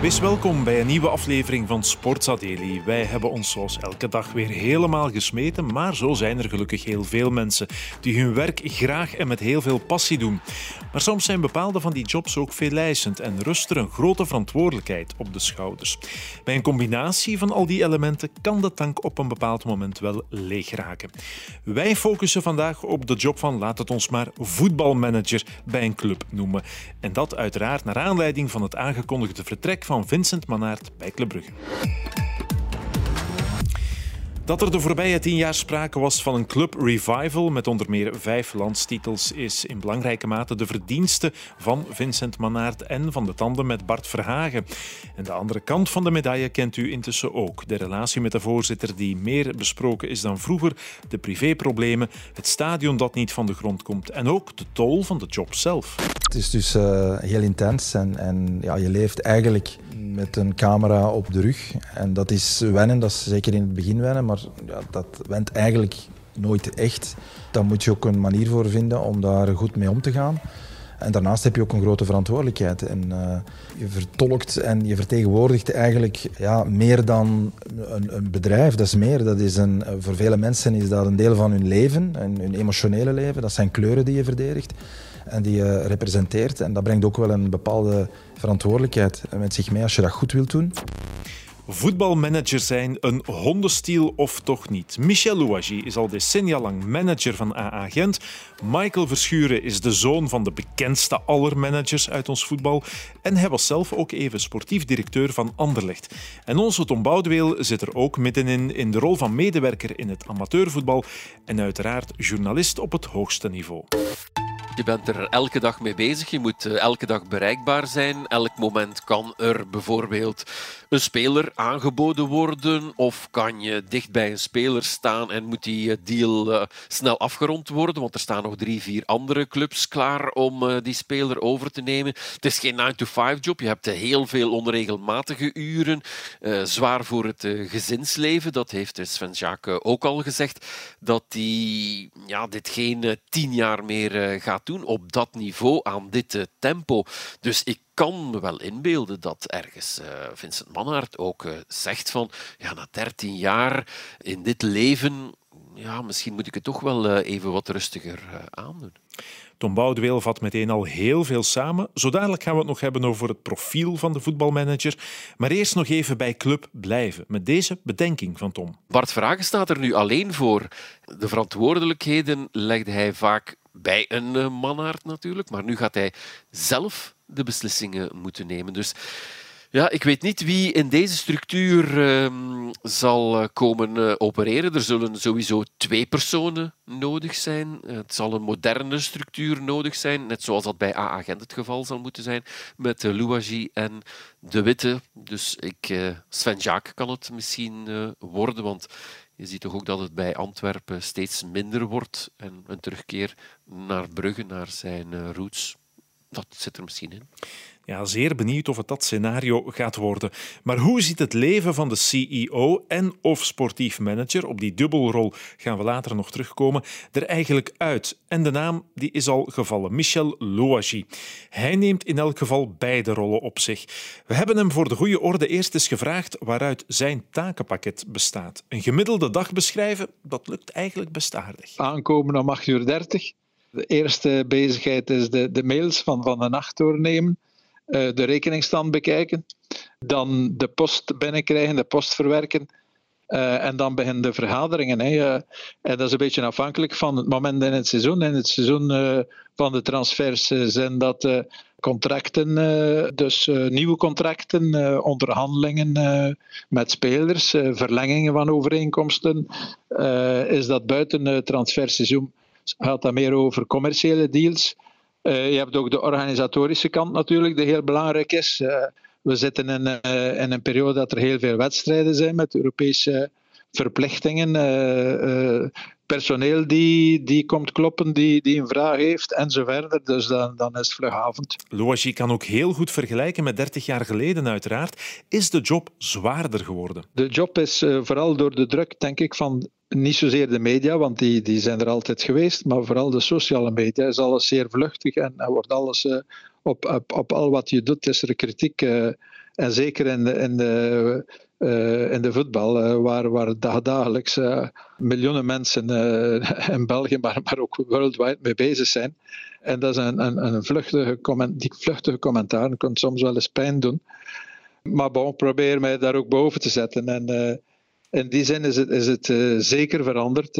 Wees welkom bij een nieuwe aflevering van Sportsa Daily. Wij hebben ons zoals elke dag weer helemaal gesmeten, maar zo zijn er gelukkig heel veel mensen die hun werk graag en met heel veel passie doen. Maar soms zijn bepaalde van die jobs ook veelijzend en rust er een grote verantwoordelijkheid op de schouders. Bij een combinatie van al die elementen kan de tank op een bepaald moment wel leeg raken. Wij focussen vandaag op de job van, laat het ons maar, voetbalmanager bij een club noemen. En dat uiteraard naar aanleiding van het aangekondigde vertrek van Vincent Manaert bij Club Brugge. Dat er de voorbije tien jaar sprake was van een club revival met onder meer vijf landstitels is in belangrijke mate de verdienste van Vincent Manaert en van de tanden met Bart Verhagen. En de andere kant van de medaille kent u intussen ook. De relatie met de voorzitter die meer besproken is dan vroeger, de privéproblemen, het stadion dat niet van de grond komt en ook de tol van de job zelf. Het is dus uh, heel intens en, en ja, je leeft eigenlijk met een camera op de rug. En dat is wennen, dat is zeker in het begin wennen, maar ja, dat went eigenlijk nooit echt. Daar moet je ook een manier voor vinden om daar goed mee om te gaan. En daarnaast heb je ook een grote verantwoordelijkheid. En uh, je vertolkt en je vertegenwoordigt eigenlijk ja, meer dan een, een, bedrijf. Dat is meer. Dat is een, voor vele mensen is dat een deel van hun leven, en hun emotionele leven. Dat zijn kleuren die je verdedigt en die je representeert. En dat brengt ook wel een bepaalde verantwoordelijkheid met zich mee als je dat goed wilt doen. Voetbalmanager zijn een hondenstiel of toch niet? Michel Louagie is al decennia lang manager van AA Gent. Michael Verschuren is de zoon van de bekendste aller managers uit ons voetbal. En hij was zelf ook even sportief directeur van Anderlecht. En onze Tom Boudeweel zit er ook middenin in de rol van medewerker in het amateurvoetbal en uiteraard journalist op het hoogste niveau. Je bent er elke dag mee bezig. Je moet eh, elke dag bereikbaar zijn. Elk moment kan er bijvoorbeeld een speler aangeboden worden. Of kan je dicht bij een speler staan en moet die eh, deal uh, snel afgerond worden. Want er staan nog drie, vier andere clubs klaar om uh, die speler over te nemen. Het is geen 9-to-5 job. Je hebt heel veel onregelmatige uren. zwaar voor het gezinsleven. Dat heeft Sven Jaak ook al gezegd. Dat hij ja, dit geen tien jaar meer gaat doen op dat niveau, aan dit eh, tempo. Dus ik kan me wel inbeelden dat ergens uh, Vincent Manhart ook uh, zegt van ja, na 13 jaar in dit leven, ja, misschien moet ik het toch wel even wat rustiger aandoen. Tom Boudeweel vat meteen al heel veel samen. Zo dadelijk gaan we het nog hebben over het profiel van de voetbalmanager. Maar eerst nog even bij club blijven, met deze bedenking van Tom. Bart Vragen staat er nu alleen voor. De verantwoordelijkheden legde hij vaak bij een uh, mannaard natuurlijk. Maar nu gaat hij zelf de beslissingen moeten nemen. Dus ja, ik weet niet wie in deze structuur uh, zal eh, komen uh, opereren. Er zullen sowieso twee personen nodig zijn. het zal een moderne structuur nodig zijn, net zoals dat bij AA Gent het geval zal moeten zijn, met Louagie en De Witte. Dus ik, Sven Jaak kan het misschien worden, want je ziet toch ook dat het bij Antwerpen steeds minder wordt en een terugkeer naar Brugge, naar zijn eh, roots, dat zit er misschien in. Ja, zeer benieuwd of het dat scenario gaat worden. Maar hoe ziet het leven van de CEO en of sportief manager, op die dubbelrol gaan we later nog terugkomen, er eigenlijk uit? En de naam die is al gevallen, Michel Louagie. Hij neemt in elk geval beide rollen op zich. We hebben hem voor de goede orde eerst eens gevraagd waaruit zijn takenpakket bestaat. Een gemiddelde dag beschrijven, dat lukt eigenlijk best aardig. Aankomen om 8.30 uur. De eerste bezigheid is de, de mails van, van de nacht doornemen. Eh, de rekeningsstand bekijken, dan de post binnenkrijgen, de post verwerken. Uh, en dan beginnen de vergaderingen. Hè. En dat is een beetje afhankelijk van het moment in het seizoen. In het seizoen uh, van de transfers zijn dat contracten, dus nieuwe contracten, onderhandelingen met spelers, verlengingen van overeenkomsten. is dat buiten het transferseizoen gaat dat meer over commerciële deals. Uh, je hebt ook de organisatorische kant natuurlijk, die heel belangrijk is. Uh, we zitten in, uh, in, een periode dat er heel veel wedstrijden zijn met Europese verplichtingen. Personeel die, die komt kloppen, die, die een vraag heeft en zo verder. Dus dan, dan is het vlugavond. Louagie kan ook heel goed vergelijken met 30 jaar geleden uiteraard. Is de job zwaarder geworden? De job is vooral door de druk, denk ik, van niet zozeer de media, want die, die zijn er altijd geweest, maar vooral de sociale media is alles zeer vluchtig en, wordt alles uh, op, op, op al wat je doet is er kritiek. En zeker in de, in de uh, in de voetbal, uh, waar, waar dagelijks uh, miljoenen mensen in België, maar, maar ook worldwide mee bezig zijn. En dat is een, een, een vluchtige, comment, die vluchtige commentaar kan soms wel eens pijn doen. Maar bon, probeer mij daar ook boven te zetten. En in die zin is het, is het zeker veranderd.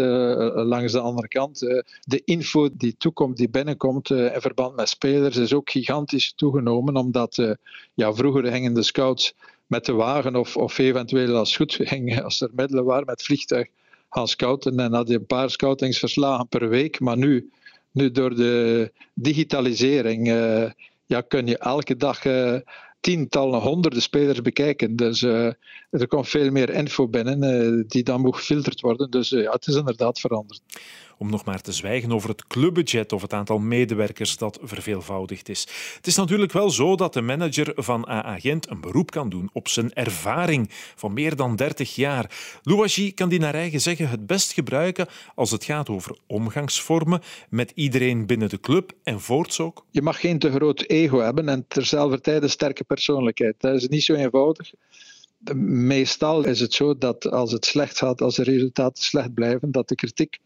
langs de andere kant, de info die toekomt, die binnenkomt in verband met spelers, is ook gigantisch toegenomen. Omdat ja, vroeger hingen de scouts met de wagen of, of eventueel als goed ging, als er middelen waren, met vliegtuig gaan scouten. En had je een paar scoutingsverslagen per week. Maar nu, nu door de digitalisering ja, kun je elke dag tientallen, honderden spelers bekijken. Dus uh, er komt veel meer info binnen die dan moet gefilterd worden. Dus ja, het is inderdaad veranderd om nog maar te zwijgen over het clubbudget of het aantal medewerkers dat verveelvoudigd is. Het is natuurlijk wel zo dat de manager van AA Gent een beroep kan doen op zijn ervaring van meer dan 30 jaar. Louagie kan die naar eigen zeggen het best gebruiken als het gaat over omgangsvormen met iedereen binnen de club en voorts ook. Je mag geen te groot ego hebben en terzelfde tijd een sterke persoonlijkheid. Dat is niet zo eenvoudig meestal is het zo dat als het slecht gaat, als de resultaten slecht blijven, dat de kritiek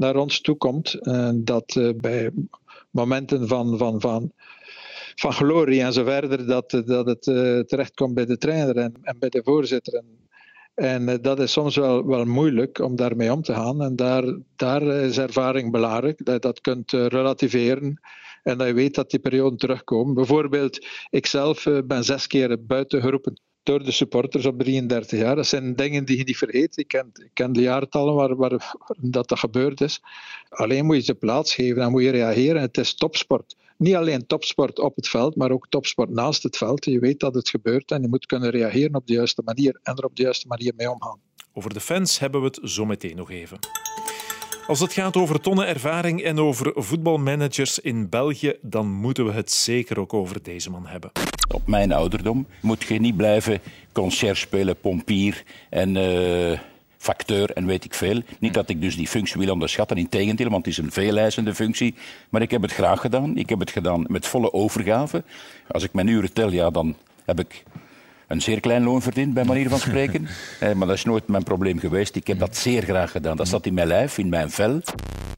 naar ons toe komt. dat eh, bij momenten van, van, van, van glorie en zo verder, dat, dat het terechtkomt bij de trainer en, en bij de voorzitter. En, en dat is soms wel, wel moeilijk om daarmee om te gaan. En daar, daar is ervaring belangrijk, dat je dat kunt relativeren. En dat je weet dat die perioden terugkomen. Bijvoorbeeld, ik zelf ben zes keer buiten geroepen door de supporters op 33 jaar. Dat zijn dingen die je niet vergeet. Ik ken, ik ken de jaartallen waar, waar, dat, gebeurd is. Alleen moet je ze plaats geven, dan moet je reageren. Het is topsport. Niet alleen topsport op het veld, maar ook topsport naast het veld. Je weet dat het gebeurt en je moet kunnen reageren op de juiste manier en er op de juiste manier mee omgaan. Over de fans hebben we het zo meteen nog even. Als het gaat over tonnen ervaring en over voetbalmanagers in België, dan moeten we het zeker ook over deze man hebben. Op mijn ouderdom moet je niet blijven concert spelen, pompier en uh, facteur en weet ik veel. Niet dat ik dus die functie wil onderschatten, integendeel, want het is een veeleisende functie. Maar ik heb het graag gedaan. Ik heb het gedaan met volle overgave. Als ik mijn uren tel, ja, dan heb ik een zeer klein loon verdient, bij manier van spreken. Eh, maar dat is nooit mijn probleem geweest. Ik heb dat zeer graag gedaan. Dat zat in mijn lijf, in mijn vel.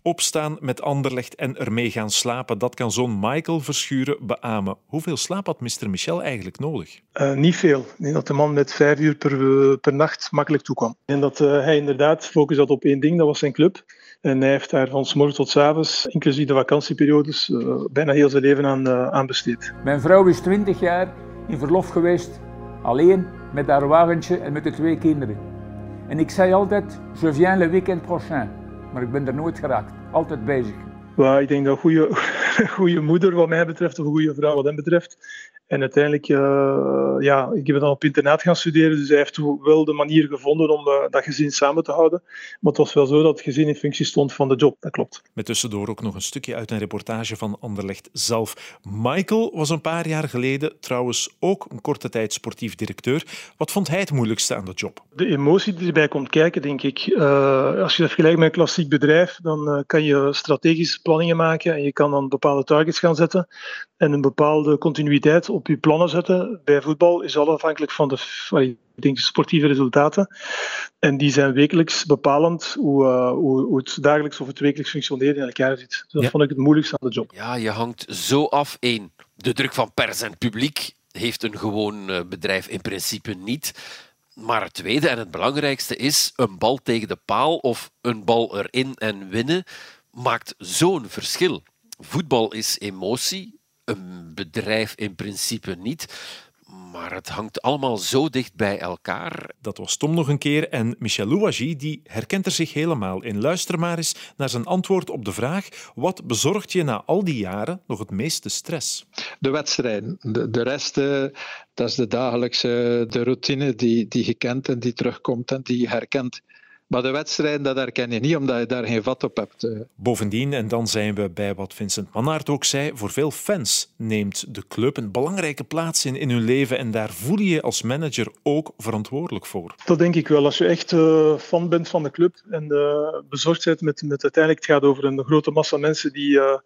Opstaan met Anderlecht en ermee gaan slapen, dat kan zo'n Michael Verschuren beamen. Hoeveel slaap had Mr. Michel eigenlijk nodig? Uh, niet veel. Ik denk dat de man met vijf uur per, uh, per nacht makkelijk toekwam. En dat uh, hij inderdaad focus had op één ding, dat was zijn club. En hij heeft daar van s morgens tot s avonds, inclusief de vakantieperiodes, bijna heel zijn leven aan, aan besteed. Mijn vrouw is 20 jaar in verlof geweest Alleen met haar wagentje en met de twee kinderen. En ik zei altijd, je viens le weekend prochain. Maar ik ben er nooit geraakt. Altijd bezig. Ja, ik denk dat een goede moeder wat mij betreft, of een goede vrouw wat hem betreft, en uiteindelijk, uh, ja, ik ben dan op internaat gaan studeren, dus hij heeft wel de manier gevonden om uh, dat gezin samen te houden. Maar het was wel zo dat het gezin in functie stond van de job, dat klopt. Met tussendoor ook nog een stukje uit een reportage van Anderlecht zelf. Michael was een paar jaar geleden trouwens ook een korte tijd sportief directeur. Wat vond hij het moeilijkste aan de job? De emotie die erbij komt kijken, denk ik. Uh, als je dat vergelijkt met een klassiek bedrijf, dan kan je strategische planningen maken en je kan dan bepaalde targets gaan zetten en een bepaalde continuïteit op je plannen zetten. Bij voetbal is alles afhankelijk van de, ik denk, de sportieve resultaten. En die zijn wekelijks bepalend hoe, uh, hoe, hoe, het dagelijks of het wekelijks functioneren in elkaar zit. Dus dat vond ik het moeilijkste aan de job. Ja, je hangt zo af. één, de druk van pers en publiek heeft een gewoon eh, bedrijf in principe niet. Maar het tweede en het belangrijkste is een bal tegen de paal of een bal erin en winnen maakt zo'n verschil. Voetbal is emotie, een bedrijf in principe niet. Maar het hangt allemaal zo dicht bij elkaar. Dat was Tom nog een keer en Michel Louagie die herkent er zich helemaal in. Luister maar eens naar zijn antwoord op de vraag: wat bezorgt je na al die jaren nog het meeste stress? De wedstrijden. De, de rest, dat is de dagelijkse de routine die, die je kent en die terugkomt en die je herkent Maar de wedstrijden, dat herken je niet, omdat je daar geen vat op hebt. Eh. Bovendien, en dan zijn we bij wat Vincent Mannaert ook zei, voor veel fans neemt de club een belangrijke plaats in, in hun leven en daar voel je je als manager ook verantwoordelijk voor. Dat denk ik wel. Als je echt uh, fan bent van de club en uh, bezorgd bent met, met uiteindelijk, het gaat over een grote massa mensen die uh,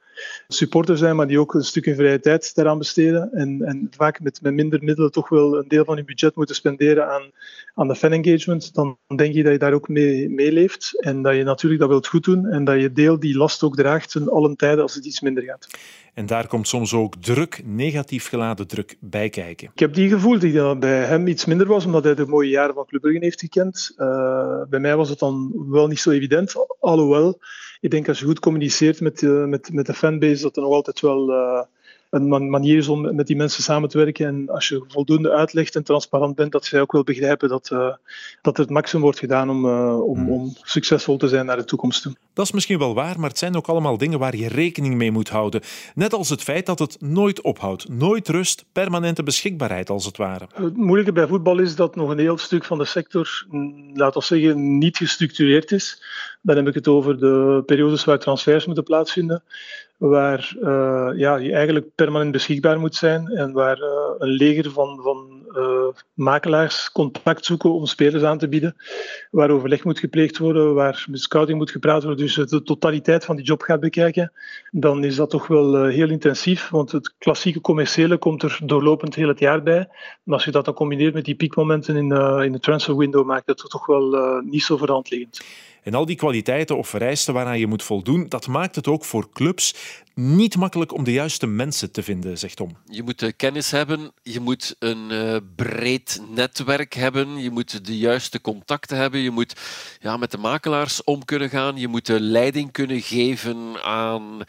supporter zijn, maar die ook een stuk in vrije tijd daaraan besteden en, en vaak met, met minder middelen toch wel een deel van hun budget moeten spenderen aan, aan de fan engagement, dan denk je dat je daar ook mee meeleeft en dat je natuurlijk dat wilt goed doen en dat je deel die last ook draagt in allen tijden als het iets minder gaat. En daar komt soms ook druk, negatief geladen druk, bij kijken. Ik heb die gevoeld dat bij hem iets minder was, omdat hij de mooie jaren van Club Brugge heeft gekend. Uh, bij mij was het dan wel niet zo evident, alhoewel ik denk als je goed communiceert met, uh, met, met de fanbase, dat er nog altijd wel... Een manier is om met die mensen samen te werken. En als je voldoende uitlegt en transparant bent, dat zij ook wel begrijpen dat, uh, dat er het maximum wordt gedaan om, uh, om, hmm. om, succesvol te zijn naar de toekomst toe. Dat is misschien wel waar, maar het zijn ook allemaal dingen waar je rekening mee moet houden. Net als het feit dat het nooit ophoudt. Nooit rust, permanente beschikbaarheid als het ware. Het moeilijke bij voetbal is dat nog een heel stuk van de sector, mm, laten we zeggen, niet gestructureerd is. Dan heb ik het over de periodes waar transfers moeten plaatsvinden waar uh, ja, je eigenlijk permanent beschikbaar moet zijn en waar uh, een leger van, van uh, makelaars contact zoeken om spelers aan te bieden, waar overleg moet gepleegd worden, waar met scouting moet gepraat worden, dus de totaliteit van die job gaat bekijken, dan is dat toch wel heel intensief, want het klassieke commerciële komt er doorlopend heel het jaar bij. En als je dat dan combineert met die piekmomenten in, in de transfer window, maakt het toch wel niet zo voor de hand liggend. En al die kwaliteiten of vereisten waaraan je moet voldoen, dat maakt het ook voor clubs niet makkelijk om de juiste mensen te vinden, zegt Tom. Je moet kennis hebben, je moet een uh, breed netwerk hebben, je moet de juiste contacten hebben, je moet ja, met de makelaars om kunnen gaan, je moet de leiding kunnen geven aan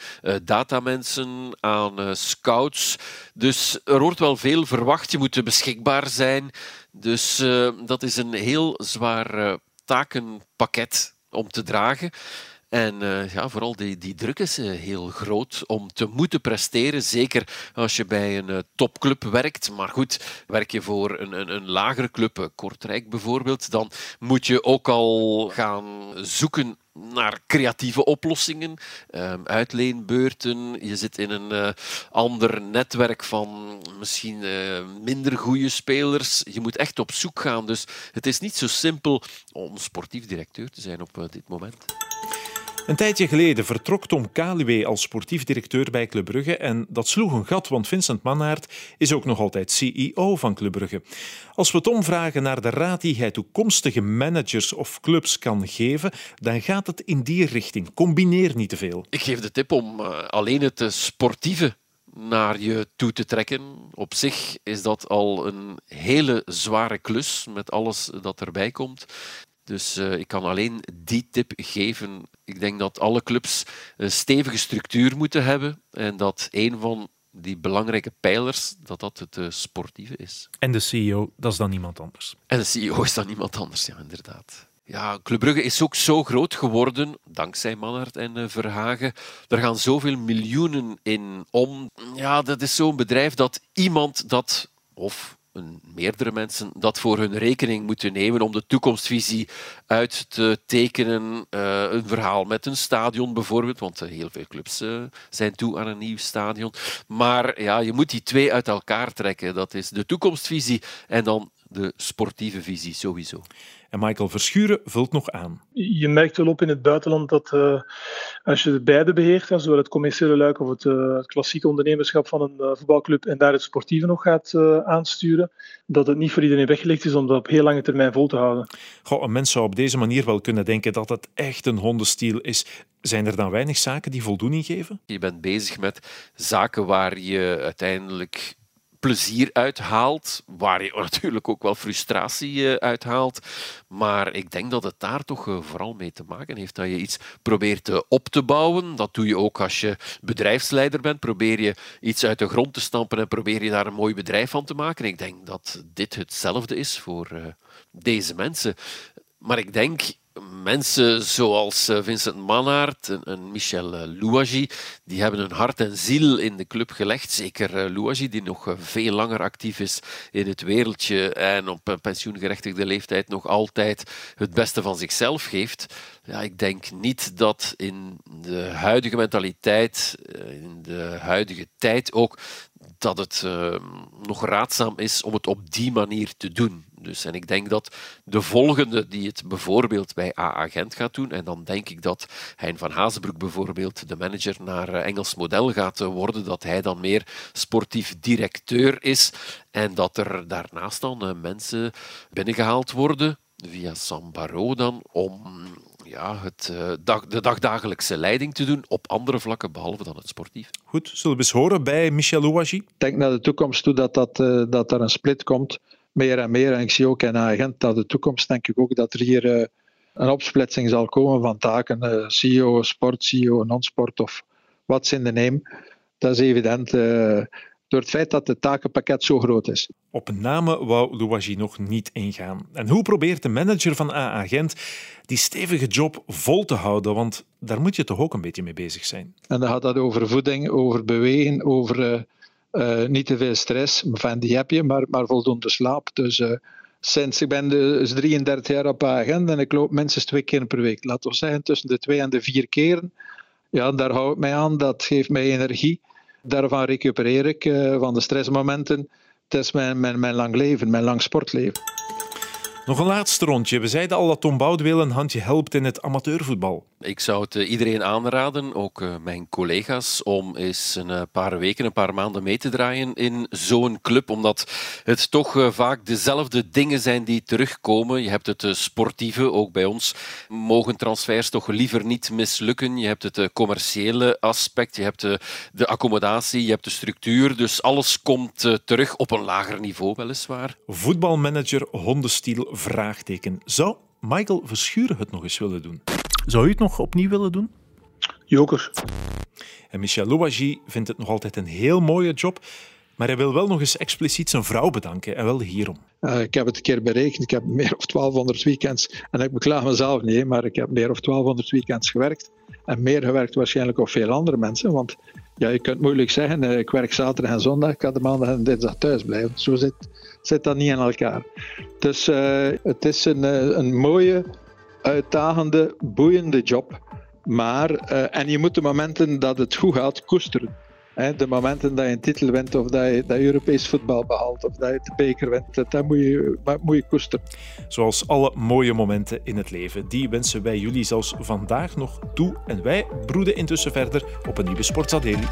datamensen, aan scouts. Dus er wordt wel veel verwacht, je moet beschikbaar zijn. Dus dat is een heel zwaar takenpakket om te dragen. En uh, ja, vooral die, die druk is uh, heel groot om te moeten presteren. Zeker als je bij een uh, topclub werkt. Maar goed, werk je voor een, een, een lagere club, Kortrijk bijvoorbeeld, dan moet je ook al gaan zoeken naar creatieve oplossingen, um, uitleenbeurten. Je zit in een uh, ander netwerk van misschien uh, minder goede spelers. Je moet echt op zoek gaan. Dus het is niet zo simpel om sportief directeur te zijn op uh, dit moment. Een tijdje geleden vertrok Tom Kaluwe als sportief directeur bij Club Brugge en dat sloeg een gat, want Vincent Mannaert is ook nog altijd CEO van Club Brugge. Als we Tom vragen naar de raad die hij toekomstige managers of clubs kan geven, dan gaat het in die richting. Combineer niet te veel. Ik geef de tip om uh, alleen het sportieve naar je toe te trekken. Op zich is dat al een hele zware klus met alles dat erbij komt. Dus uh, ik kan alleen die tip geven. Ik denk dat alle clubs een stevige structuur moeten hebben en dat een van die belangrijke pijlers, dat dat het uh, sportieve is. En de CEO, dat is dan niemand anders. En de CEO is dan niemand anders, ja, inderdaad. Ja, Club Brugge is ook zo groot geworden, dankzij Manhart en uh, Verhagen. Er gaan zoveel miljoenen in om. Ja, dat is zo'n bedrijf dat iemand dat, of meerdere mensen dat voor hun rekening moeten nemen om de toekomstvisie uit te tekenen. Uh, een verhaal met een stadion bijvoorbeeld, want uh, heel veel clubs uh, zijn toe aan een nieuw stadion. Maar ja, je moet die twee uit elkaar trekken. Dat is de toekomstvisie en dan de sportieve visie sowieso. En Michael Verschuren vult nog aan. Je merkt wel op in het buitenland dat uh, als je beide beheert, zowel het commerciële luik of het, uh, het klassieke ondernemerschap van een uh, voetbalclub en daar het sportieve nog gaat aansturen, dat het niet voor iedereen weggelegd is om dat op heel lange termijn vol te houden. Goh, een mens zou op deze manier wel kunnen denken dat het echt een hondenstiel is. Zijn er dan weinig zaken die voldoening geven? Je bent bezig met zaken waar je uiteindelijk plezier uithaalt, waar je natuurlijk ook wel frustratie eh, uithaalt. Maar ik denk dat het daar toch eh, vooral mee te maken heeft dat je iets probeert eh, op te bouwen. Dat doe je ook als je bedrijfsleider bent. Probeer je iets uit de grond te stampen en probeer je daar een mooi bedrijf van te maken. Ik denk dat dit hetzelfde is voor deze mensen. Maar ik denk mensen zoals eh, Vincent Mannaert en, Michel eh, Louagie, die hebben hun hart en ziel in de club gelegd. Zeker eh, Louagie, die nog veel langer actief is in het wereldje en op een pensioengerechtigde leeftijd nog altijd het beste van zichzelf geeft. Ja, ik denk niet dat in de huidige mentaliteit, in de huidige tijd ook, dat het nog raadzaam is om het op die manier te doen. Dus, en ik denk dat de volgende die het bijvoorbeeld bij AA Gent gaat doen, en dan denk ik dat Hein van Hazenbroek bijvoorbeeld de manager naar eh, Engels model gaat eh, worden, dat hij dan meer sportief directeur is en dat er daarnaast dan eh, mensen binnengehaald worden via Sambaro dan om ja, het, dag, de dagdagelijkse leiding te doen op andere vlakken, behalve dan het sportief. Goed, zullen we eens horen bij Michel Ouagie? Ik denk naar de toekomst toe dat, dat, dat er een split komt meer en meer. En ik zie ook in Agent dat de toekomst, denk ik ook, dat er hier uh, een opsplitsing zal komen van taken. Uh, CEO, sport, CEO, non-sport of wat in de neem. Dat is evident uh, door het feit dat het takenpakket zo groot is. Op name wou Louagie nog niet ingaan. En hoe probeert de manager van AA Gent die stevige job vol te houden? Want daar moet je toch ook een beetje mee bezig zijn. En dan gaat dat over voeding, over bewegen, over niet te veel stress, van die heb je, maar, maar voldoende slaap. Dus uh, sinds ik ben dus 33 jaar op agenda en ik loop minstens twee keer per week. Laten we zeggen tussen de twee en de vier keren. Ja, daar hou ik mij aan. Dat geeft mij energie. Daarvan recupereer ik uh, van de stressmomenten. Het is mijn, mijn, mijn lang leven, mijn lang sportleven. Nog een laatste rondje. We zeiden al dat Tom Boudeweel een handje helpt in het amateurvoetbal. Ik zou het eh, iedereen aanraden, ook eh, mijn collega's, om eens een eh, paar weken, een paar maanden mee te draaien in zo'n club. Omdat het toch vaak dezelfde dingen zijn die terugkomen. Je hebt het sportieve, ook bij ons mogen transfers toch liever niet mislukken. Je hebt het commerciële aspect, je hebt de accommodatie, je hebt de structuur. Dus alles komt terug op een lager niveau, weliswaar. Voetbalmanager hondenstiel vraagteken. Zou Michael Verschuren het nog eens willen doen? Zou u het nog opnieuw willen doen? Joker. En Michel Louagie vindt het nog altijd een heel mooie job, maar hij wil wel nog eens expliciet zijn vrouw bedanken en wel hierom. Uh, ik heb het een keer berekend, ik heb meer of 1200 weekends, en ik beklaag mezelf niet, maar ik heb meer of 1200 weekends gewerkt. En meer gewerkt waarschijnlijk op veel andere mensen, want ja, je kunt moeilijk zeggen, uh, ik werk zaterdag en zondag, ik kan de maandag en dinsdag thuis blijven. Zo zit, zit dat niet in elkaar. Dus uh, het is een, een mooie uitdagende, boeiende job. Maar, uh, en je moet de momenten dat het goed gaat koesteren. Hè, de momenten dat je een titel wint of dat je, dat Europees voetbal behaalt of dat je de beker wint, dat, moet, je, moet je koesteren. Zoals alle mooie momenten in het leven. Die wensen wij jullie zelfs vandaag nog toe. En wij broeden intussen verder op een nieuwe Sportsadeli.